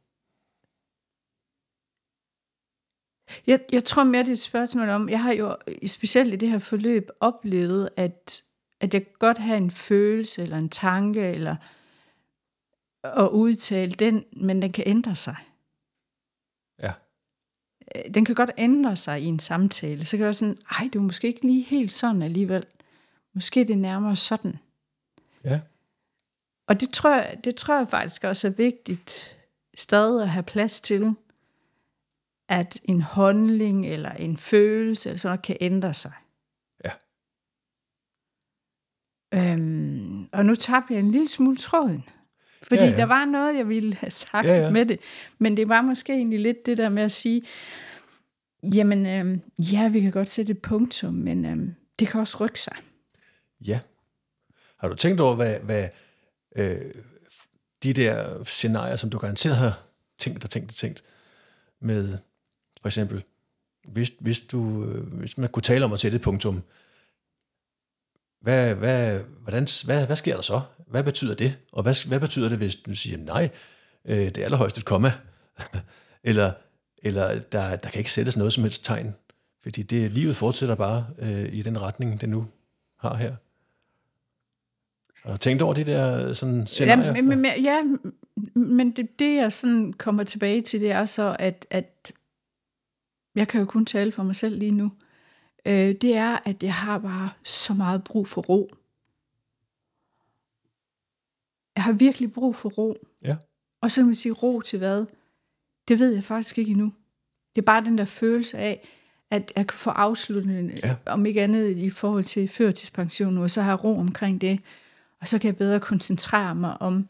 Jeg, jeg tror mere, det er et spørgsmål om, jeg har jo specielt i det her forløb oplevet, at, at jeg godt have en følelse, eller en tanke, eller at udtale den, men den kan ændre sig. Ja. Den kan godt ændre sig i en samtale. Så kan det være sådan, ej, du er måske ikke lige helt sådan alligevel. Måske det er nærmere sådan. Ja. Og det tror, jeg, det tror jeg faktisk også er vigtigt stadig at have plads til, at en handling eller en følelse eller sådan noget kan ændre sig. Ja. Øhm, og nu tabte jeg en lille smule tråden. Fordi Ja, ja, der var noget, jeg ville have sagt Ja, ja, med det. Men det var måske egentlig lidt det der med at sige, jamen øhm, ja, vi kan godt sætte et punktum, men øhm, det kan også rykke sig. Ja. Har du tænkt over, hvad, hvad øh, de der scenarier, som du garanteret har tænkt og tænkt og tænkt, med for eksempel, hvis, hvis, du, øh, hvis man kunne tale om at sætte et punktum, hvad, hvad, hvordan, hvad, hvad sker der så? Hvad betyder det? Og hvad, hvad betyder det, hvis du siger, nej, øh, det er allerhøjst et komma? eller eller der, der kan ikke sættes noget som helst tegn, fordi det, livet fortsætter bare øh, i den retning, det nu har her. Har du tænkt over de der sådan, scenarier? Ja, men, men, men- ja, men det, det, jeg sådan kommer tilbage til, det er så, at, at jeg kan jo kun tale for mig selv lige nu. Øh, det er, at jeg har bare så meget brug for ro. Jeg har virkelig brug for ro. Ja. Og så kan man sige, ro til hvad? Det ved jeg faktisk ikke endnu. Det er bare den der følelse af, at jeg kan få afsluttet, Ja. om ikke andet i forhold til førtidspension nu, og så har jeg ro omkring det, og så kan jeg bedre koncentrere mig om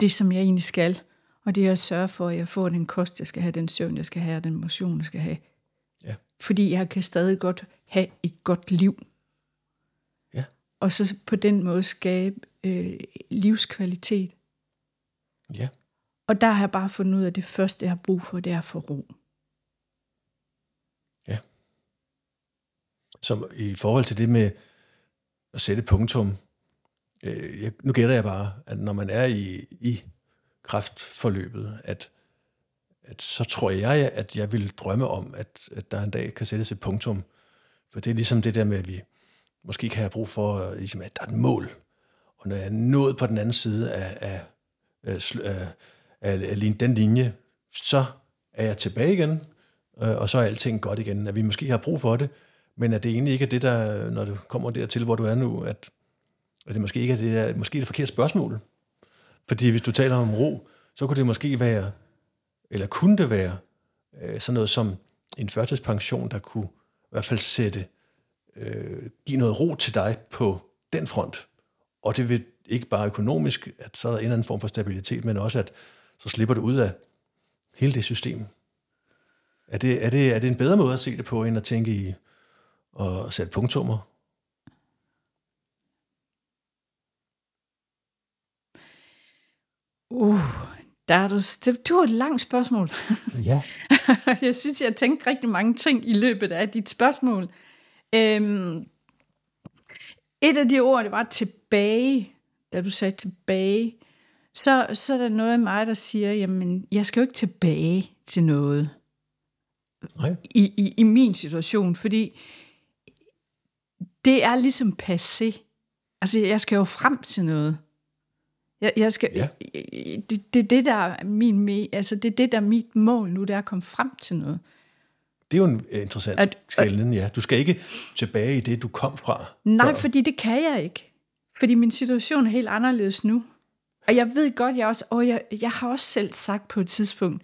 det, som jeg egentlig skal, og det er at sørge for, at jeg får den kost, jeg skal have, den søvn, jeg skal have, og den motion, jeg skal have. Ja. Fordi jeg kan stadig godt have et godt liv. Ja. Og så på den måde skabe øh, livskvalitet. Ja. Og der har jeg bare fundet ud af, at det første, jeg har brug for, det er få ro. Som i forhold til det med at sætte punktum, øh, jeg, nu gætter jeg bare, at når man er i, i kraftforløbet, at, at så tror jeg, at jeg vil drømme om, at, at der en dag kan sættes et punktum. For det er ligesom det der med, at vi måske kan have brug for, øh, ligesom, at der er et mål. Og når jeg er nået på den anden side af, af, af, af, af, af lin- den linje, så er jeg tilbage igen, øh, og så er alting godt igen. At vi måske har brug for det, men at det egentlig ikke er det, der, når du kommer dertil, hvor du er nu, at, at det måske ikke er det, der, måske er det forkerte spørgsmål. Fordi hvis du taler om ro, så kunne det måske være eller kunne det være øh, sådan noget som en førtidspension, der kunne i hvert fald sætte, øh, give noget ro til dig på den front. Og det vil ikke bare økonomisk, at så er der en eller anden form for stabilitet, men også at så slipper du ud af hele det system. Er det, er det, er det en bedre måde at se det på, end at tænke i og sætte punktummer? Uh, der er du, det, du har et langt spørgsmål. Ja. jeg synes, jeg har tænkt rigtig mange ting i løbet af dit spørgsmål. Øhm, et af de ord, det var tilbage, da du sagde tilbage, så, så er der noget af mig, der siger, jamen, jeg skal jo ikke tilbage til noget. Nej. I, i, i min situation, fordi det er ligesom passé. Altså, jeg skal jo frem til noget. Jeg, jeg skal, Ja. det, det, det, der er min, altså, det det, der er mit mål nu, det er at komme frem til noget. Det er jo en øh, interessant At- skælden, ja. Du skal ikke tilbage i det, du kom fra. Nej, før. fordi det kan jeg ikke. Fordi min situation er helt anderledes nu. Og jeg ved godt, jeg også, og jeg, jeg har også selv sagt på et tidspunkt,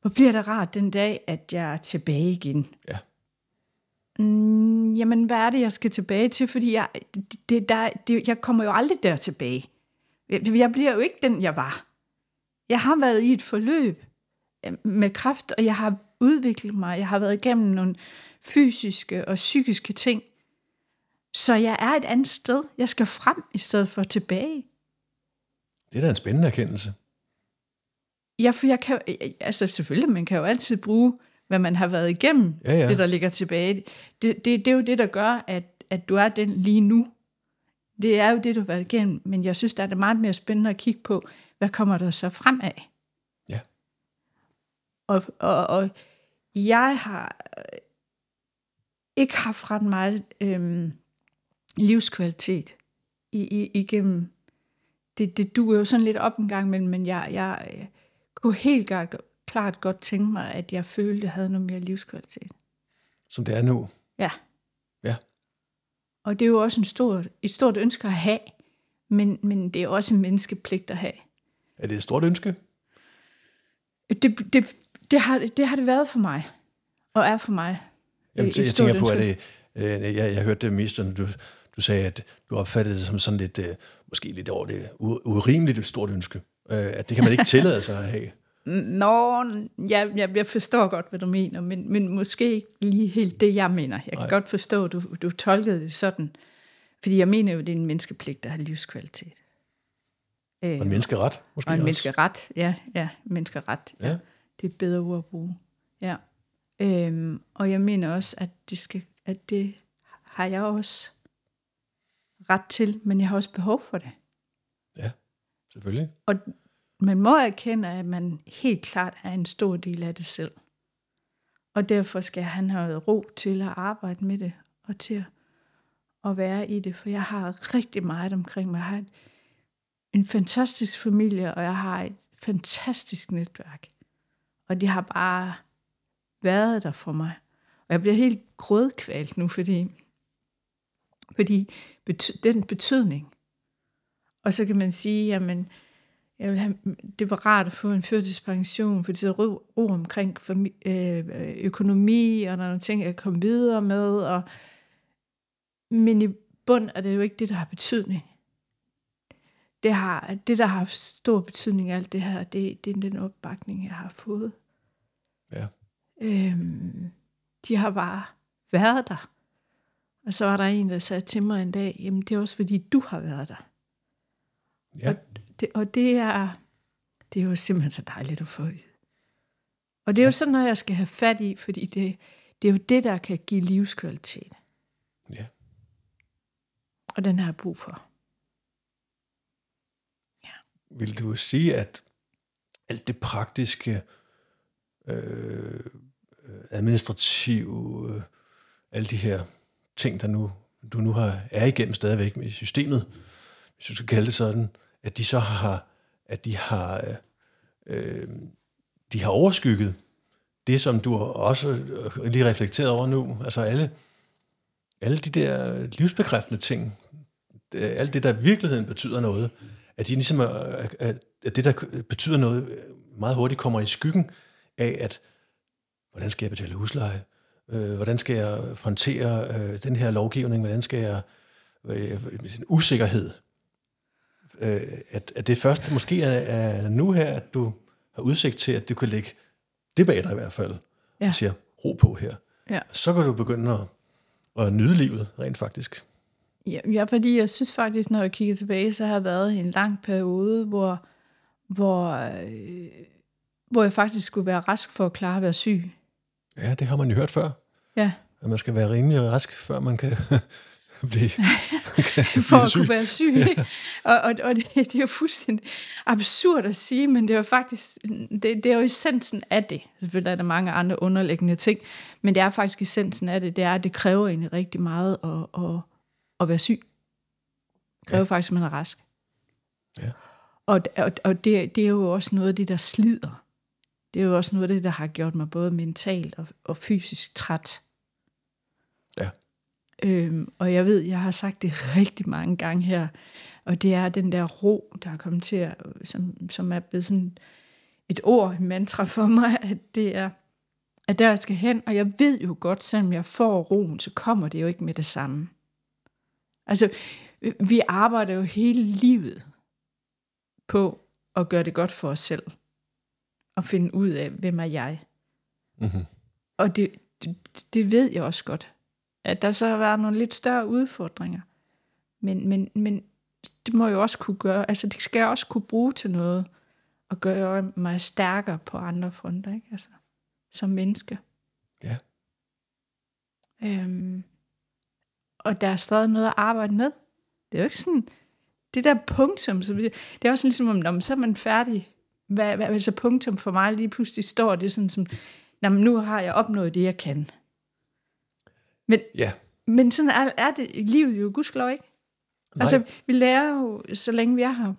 hvor bliver det rart den dag, at jeg er tilbage igen. Ja. Mm, jamen, hvad er det, jeg skal tilbage til? Fordi jeg, det, det, der, det, jeg kommer jo aldrig der tilbage. Jeg, jeg bliver jo ikke den, jeg var. Jeg har været i et forløb øh, med kraft, og jeg har udviklet mig. Jeg har været igennem nogle fysiske og psykiske ting. Så jeg er et andet sted. Jeg skal frem i stedet for tilbage. Det er da en spændende erkendelse. Ja, for jeg kan altså selvfølgelig, man kan jo altid bruge, hvad man har været igennem, Ja, ja. det der ligger tilbage. Det, det, det er jo det, der gør, at, at du er den lige nu. Det er jo det, du har været igennem, men jeg synes, der er det meget mere spændende at kigge på, hvad kommer der så frem af? Ja. Og, og, og jeg har øh, ikke haft ret meget øhm, livskvalitet i, i, igennem. Det, det duer jo sådan lidt op en gang, men, men jeg, jeg øh, kunne helt klart, klart godt tænke mig, at jeg følte, at jeg havde noget mere livskvalitet. Som det er nu. Ja. Ja. Og det er jo også en stor, et stort ønske at have, men, men det er også en menneskepligt at have. Er det et stort ønske? Det, det, det, har, det har det været for mig, og er for mig. Jamen, Et jeg tænker på, at det, øh, jeg, jeg hørte det mest, du, du sagde, at du opfattede det som sådan lidt, øh, måske lidt over det urimeligt et stort ønske. Øh, at det kan man ikke tillade sig at have. Nå, jeg, jeg, jeg forstår godt, hvad du mener, men, men måske ikke lige helt det, jeg mener. Jeg kan Nej. godt forstå, at du, du tolkede det sådan. Fordi jeg mener jo, det er en menneskepligt at have livskvalitet. Øh, Og en menneskeret, måske og en også. menneskeret, ja, ja, menneskeret. Ja. Ja. Det er et bedre ord at bruge. Ja. Øhm, og jeg mener også, at det, skal, at det har jeg også ret til, men jeg har også behov for det. Ja, selvfølgelig. Og man må erkende, at man helt klart er en stor del af det selv. Og derfor skal han have ro til at arbejde med det, og til at, være i det. For jeg har rigtig meget omkring mig. Jeg har en fantastisk familie, og jeg har et fantastisk netværk. Og de har bare været der for mig. Og jeg bliver helt grødkvalt nu, fordi, fordi bety- den betydning. Og så kan man sige, jamen, jeg vil have, det var rart at få en førtidspension, for det er ro, ro omkring øh, økonomi, og der er nogle ting, jeg kan komme videre med. Og, men i bund er det jo ikke det, der har betydning. Det, har, det der har haft stor betydning af alt det her, det, det er den opbakning, jeg har fået. Ja. Øhm, de har bare været der. Og så var der en, der sagde til mig en dag, jamen det er også fordi, du har været der. Ja, Det, og det er, det er jo simpelthen så dejligt at få vide. Og det er jo sådan noget, jeg skal have fat i, fordi det, det er jo det, der kan give livskvalitet. ja. Og den har jeg brug for. Vil du sige, at alt det praktiske, øh, administrative, øh, alle de her ting, der nu, du nu har, er igennem stadigvæk med systemet, hvis du skal kalde det sådan, at de så har, at de har, øh, de har overskygget det, som du også øh, lige reflekteret over nu, altså alle, alle de der livsbekræftende ting, øh, alt det, der i virkeligheden betyder noget, at de ligesom er, at, at det, der betyder noget, meget hurtigt kommer i skyggen af, at hvordan skal jeg betale husleje? Øh, hvordan skal jeg håndtere øh, den her lovgivning? Hvordan skal jeg... Øh, øh usikkerhed. Øh, at, at det første måske er, er nu her, at du har udsigt til, at du kan lægge det bag dig i hvert fald. Ja. Og siger, ro på her. Ja. Så kan du begynde at, at nyde livet rent faktisk. Ja, ja, fordi jeg synes faktisk, når jeg kigger tilbage, så har det været en lang periode, hvor, hvor, øh, hvor jeg faktisk skulle være rask for at klare at være syg. Ja, det har man jo hørt før. Ja. At man skal være rimelig rask, før man kan blive, kan For at syg. kunne være syg. Ja. Og, og, og det, det er jo fuldstændig absurd at sige, men det er jo faktisk, det, det er jo essensen af det. Selvfølgelig er der mange andre underliggende ting, men det er faktisk essensen af det. Det er, at det kræver egentlig rigtig meget at, at, at være syg. Det kræver ja. faktisk, at man er rask. Ja. Og, og, og det, det er jo også noget af det, der slider. Det er jo også noget af det, der har gjort mig både mentalt og, og fysisk træt. Øhm, og jeg ved, jeg har sagt det rigtig mange gange her, og det er den der ro, der er kommet til at, som, som er blevet sådan et ord, en mantra for mig, at det er, at der jeg skal hen, og jeg ved jo godt, selvom jeg får roen, så kommer det jo ikke med det samme. Altså, vi arbejder jo hele livet på at gøre det godt for os selv. Og finde ud af, hvem er jeg. Mm-hmm. Og det, det, det ved jeg også godt. At der så har været nogle lidt større udfordringer. Men, men, men det må jo også kunne gøre, altså det skal jeg også kunne bruge til noget, og gøre mig stærkere på andre fronter, ikke? Altså, som menneske. Ja. Øhm, og der er stadig noget at arbejde med. Det er jo ikke sådan, det der punktum, så det, det er også ligesom, om når man, så er man færdig. Hvad, hvad, så punktum for mig lige pludselig står, det sådan som, nu har jeg opnået det, jeg kan. Men, ja. men sådan er, er det i livet jo gudskelov ikke. Nej. Altså, vi lærer jo, så længe vi er her.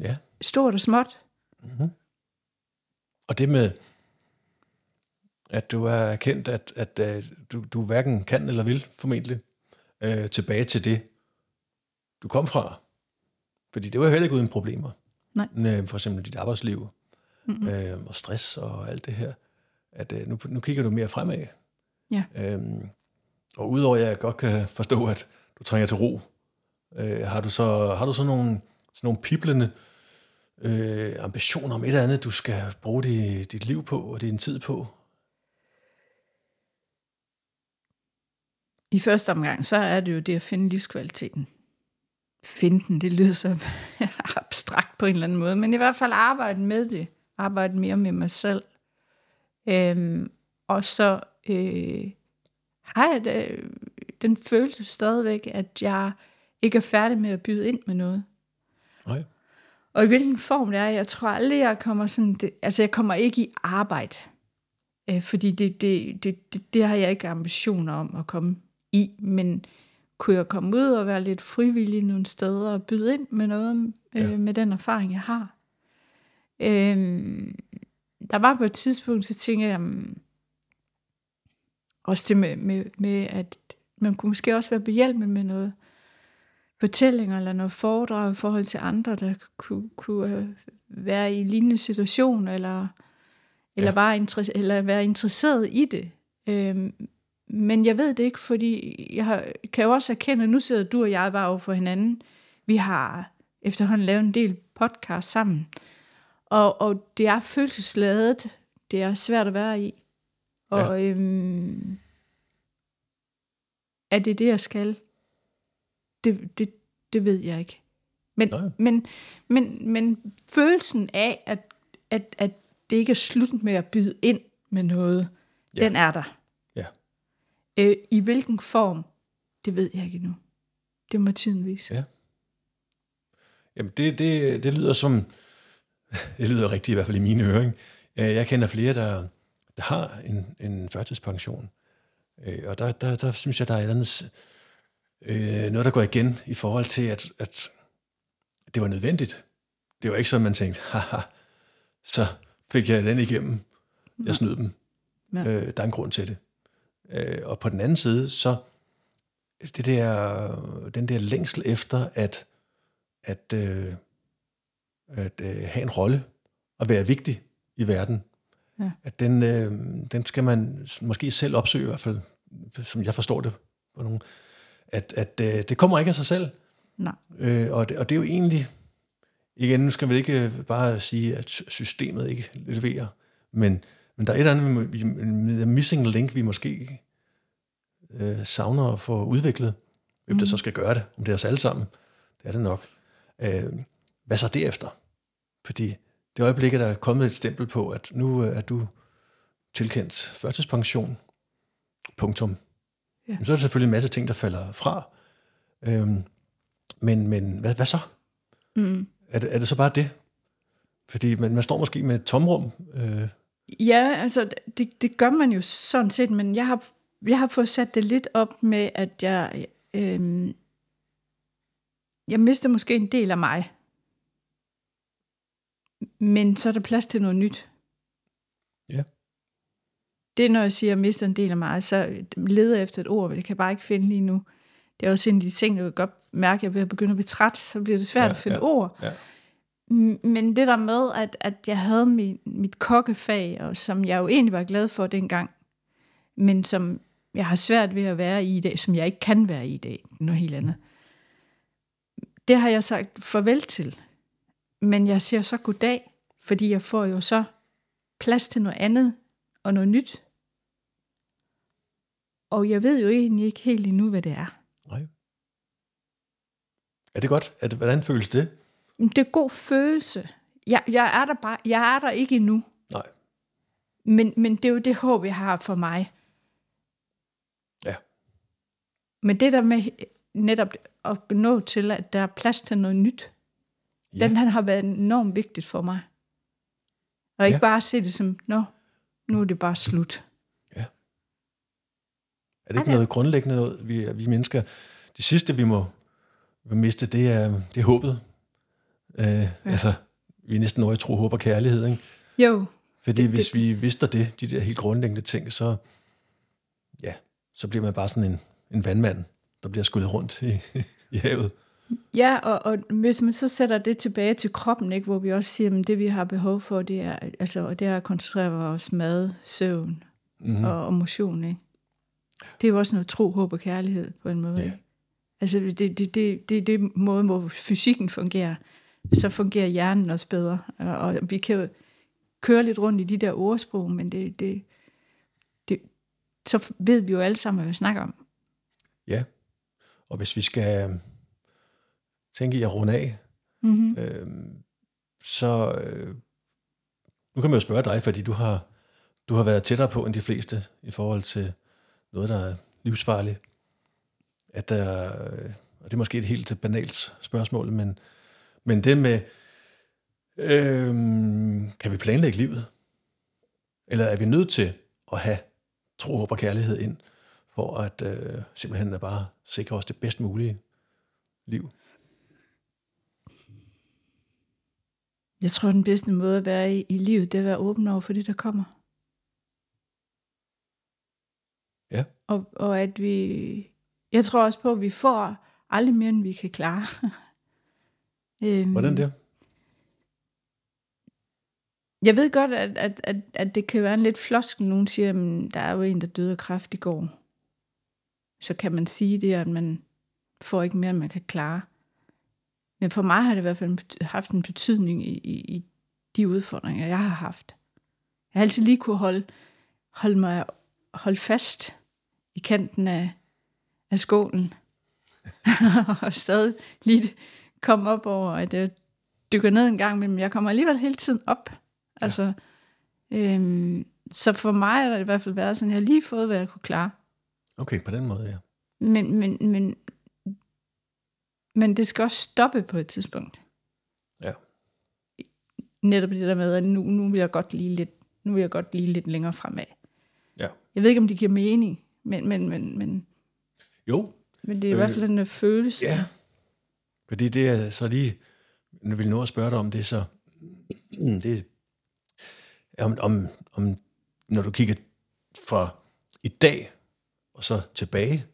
Ja. Stort og småt. Mm-hmm. Og det med, at du har erkendt, at, at, at du, du hverken kan eller vil formentlig øh, tilbage til det, du kom fra. Fordi det var heller ikke uden problemer. Nej. Øh, for eksempel dit arbejdsliv mm-hmm. øh, og stress og alt det her. At øh, nu, nu kigger du mere fremad. Ja. Øhm, og udover at jeg godt kan forstå, at du trænger til ro, øh, har du så har du så nogle, sådan nogle piblende øh, ambitioner om et eller andet, du skal bruge dit, dit liv på og din tid på? I første omgang, så er det jo det at finde livskvaliteten. Finde den, det lyder så abstrakt på en eller anden måde, men i hvert fald arbejde med det. Arbejde mere med mig selv. Øhm, og så øh, har jeg da, den følelse stadigvæk, at jeg ikke er færdig med at byde ind med noget. Nej. Og i hvilken form det er, jeg tror aldrig, jeg kommer sådan, det, altså jeg kommer ikke i arbejde, øh, fordi det, det, det, det, det har jeg ikke ambitioner om at komme i, men kunne jeg komme ud og være lidt frivillig nogle steder og byde ind med noget, øh, ja. med den erfaring, jeg har. Øh, der var på et tidspunkt, så tænkte jeg, også det med, med, med, at man kunne måske også være behjælpelig med noget fortællinger eller noget foredrag i forhold til andre, der kunne, kunne øh, være i lignende situationer, eller, eller, ja. bare interesse, eller være interesseret i det. Øhm, men jeg ved det ikke, fordi jeg har, kan jo også erkende, at nu sidder du og jeg bare over for hinanden. Vi har efterhånden lavet en del podcast sammen. Og, og det er følelsesladet. Det er svært at være i. Og ja. øhm, er det det, jeg skal? Det, det, det ved jeg ikke. Men, men, men, men følelsen af, at, at, at det ikke er slut med at byde ind med noget, ja. den er der. Ja. Øh, I hvilken form, det ved jeg ikke endnu. Det må tiden vise. Ja. Jamen, det, det, det lyder som, det lyder rigtigt i hvert fald i mine ører. Jeg kender flere, der har en, en førtidspension. Øh, og der, der, der synes jeg, der er et andet, øh, noget, der går igen i forhold til, at, at det var nødvendigt. Det var ikke sådan, man tænkte, haha, så fik jeg den igennem. Jeg snød dem. Ja. Øh, der er en grund til det. Øh, og på den anden side, så det der, den der længsel efter at, at, øh, at øh, have en rolle og være vigtig i verden, Ja. At den, øh, den skal man måske selv opsøge i hvert fald, som jeg forstår det på nogen. At, at øh, det kommer ikke af sig selv. Nej. Øh, og, det, og det er jo egentlig, igen, nu skal vi ikke øh, bare sige, at sy- systemet ikke leverer, men, men der er et eller andet, vi, vi, en missing link, vi måske øh, savner at få udviklet. Hvem mm. der så skal gøre det, om det er os alle sammen, det er det nok. Øh, hvad så derefter? Fordi det øjeblik, at der er kommet et stempel på, at nu øh, er du tilkendt førtidspension, punktum. Ja. Ja. Så er der selvfølgelig en masse ting, der falder fra. Øhm, men men hvad, hvad så? Mm. Er det, er det så bare det? Fordi man, man står måske med et tomrum. Øh, Ja, altså det, det gør man jo sådan set, men jeg har, jeg har fået sat det lidt op med, at jeg, øhm, jeg mister måske en del af mig. Men så er der plads til noget nyt. Ja. Det er, når jeg siger, at jeg mister en del af mig, så leder efter et ord, men det kan jeg bare ikke finde lige nu. Det er også en af de ting, jeg kan godt mærke, at jeg er ved at blive træt, så bliver det svært Ja, at finde ja, ord. ja. Men det der med, at, at jeg havde mit, mit kokkefag, og som jeg jo egentlig var glad for dengang, men som jeg har svært ved at være i i dag, som jeg ikke kan være i i dag, noget helt andet. Det har jeg sagt farvel til. Men jeg siger så goddag, fordi jeg får jo så plads til noget andet og noget nyt. Og jeg ved jo egentlig ikke helt endnu, hvad det er. nej. Er det godt? Er det, hvordan føles det? Det er god følelse. Jeg, jeg, er der bare, jeg er der ikke endnu. Nej. Men, men det er jo det håb, jeg har for mig. Ja. Men det der med netop at nå til, at der er plads til noget nyt, ja. den han har været enormt vigtigt for mig. Og ikke Ja. ja. bare se det som, nå, nu er det bare slut. Er det ikke Okay. noget grundlæggende noget, vi, vi mennesker... Det sidste, vi må, miste, det er, det er håbet. Øh, ja. Altså, vi er næsten over i tro, håb og kærlighed, ikke? Jo, Fordi Det- det, hvis det- vi vidste det, de der helt grundlæggende ting, så, ja, så bliver man bare sådan en, en vandmand, der bliver skyllet rundt i, i havet. Ja, og, og hvis man så sætter det tilbage til kroppen, ikke, hvor vi også siger, at det vi har behov for, det er, altså, det er at koncentrere vores mad, søvn mm. og, og motion. Ikke? Det er jo også noget tro, håb og kærlighed på en måde. Ja. Ikke? Altså det er det, det, det, det måde, hvor fysikken fungerer. Så fungerer hjernen også bedre. Og, og vi kan jo køre lidt rundt i de der ordsprog, men det, det, det, så ved vi jo alle sammen, hvad vi snakker om. Ja, og hvis vi skal tænke i at runde af, Mm-hmm. øh, så øh, nu kan man jo spørge dig, fordi du har, du har været tættere på end de fleste i forhold til noget, der er livsfarligt. At der, øh, og det er måske et helt banalt spørgsmål, men, men det med, øh, kan vi planlægge livet? Eller er vi nødt til at have tro, håb og kærlighed ind, for at øh, simpelthen at bare sikre os det bedst mulige liv? Jeg tror, den bedste måde at være i, i livet, det er at være åben over for det, der kommer. Ja. Og, og at vi... Jeg tror også på, at vi får aldrig mere, end vi kan klare. øhm, Hvordan det? Jeg ved godt, at, at, at, at det kan være en lidt floskel. Nogen siger, at der er jo en, der døde af kræft i går. Så kan man sige det, at man får ikke mere, end man kan klare. Men for mig har det i hvert fald haft en betydning i, i, i de udfordringer, jeg har haft. Jeg har altid lige kunne holde, holde mig holde fast i kanten af, af skålen. og stadig lige komme op over, at jeg dykker ned en gang, men jeg kommer alligevel hele tiden op. Ja. Altså, øhm, så for mig har det i hvert fald været sådan, at jeg har lige fået, hvad jeg kunne klare. Okay, på den måde, ja. Men, men, men, men det skal også stoppe på et tidspunkt. Ja. Netop det der med, at nu, nu vil jeg godt lige lidt, nu vil jeg godt lige lidt længere fremad. Ja. Jeg ved ikke, om det giver mening, men, men, men, men, Jo, men det er i hvert fald en øh, følelse. ja. Fordi det er så lige, nu vil nå at spørge dig om det, så det er om, om, om, når du kigger fra i dag og så tilbage,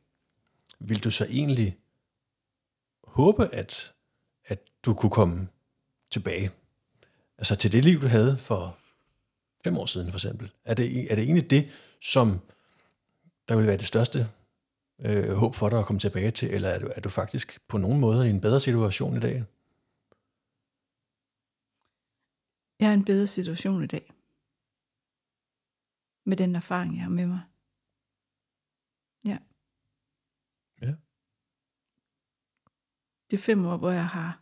vil du så egentlig håbe, at, at du kunne komme tilbage? Altså til det liv, du havde for fem år siden for eksempel? Er det, er det egentlig det, som der vil være det største øh, håb for dig at komme tilbage til, eller er du, er du faktisk på nogen måde i en bedre situation i dag? Jeg er i en bedre situation i dag. Med den erfaring, jeg har med mig. Ja. Ja. Er fem år, hvor jeg har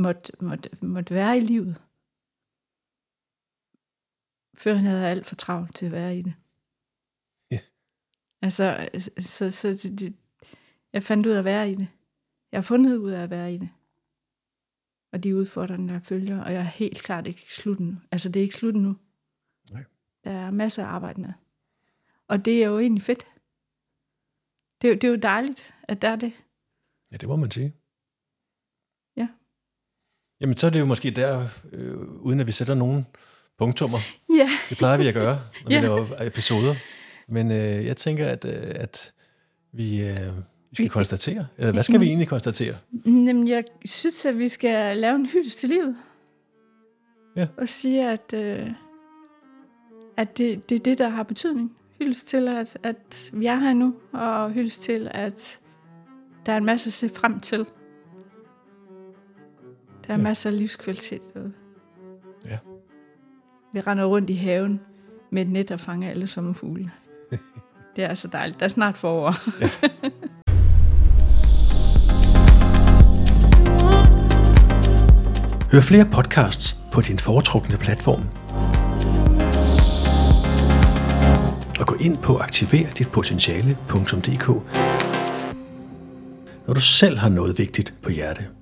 måtte, måtte, måtte være i livet. Før han havde alt for travlt til at være i det. Ja. Altså, så, så det, jeg fandt ud af at være i det. Jeg har fundet ud af at være i det. Og de udfordringer, der følger, og jeg er helt klart ikke slut nu. Altså, det er ikke slut nu. Nej. Der er masser af arbejde med. Og det er jo egentlig fedt. Det er, jo- det er jo dejligt, at der er det. Ja, det må man sige. Ja. Jamen, så er det jo måske der, øh, uden at vi sætter nogen punktummer. Ja. Det plejer vi at gøre, når Ja. vi laver episoder. Men øh, jeg tænker, at, øh, at vi, øh, vi skal konstatere. Eller hvad skal vi egentlig konstatere? Jamen, jeg synes, at vi skal lave en hyldest til livet. Ja. Og sige, at, øh, at det, det er det, der har betydning. Hyldest til, at, at vi er her nu, og hyldest til, at der er en masse at se frem til. Der er Ja. masser af livskvalitet derude. Ja. Vi render rundt i haven med et net og fanger alle sommerfugle. det er så dejligt. Der er snart forår. Hør flere podcasts på din foretrukne platform. Gå ind på aktiverditpotentiale.dk når du selv har noget vigtigt på hjerte.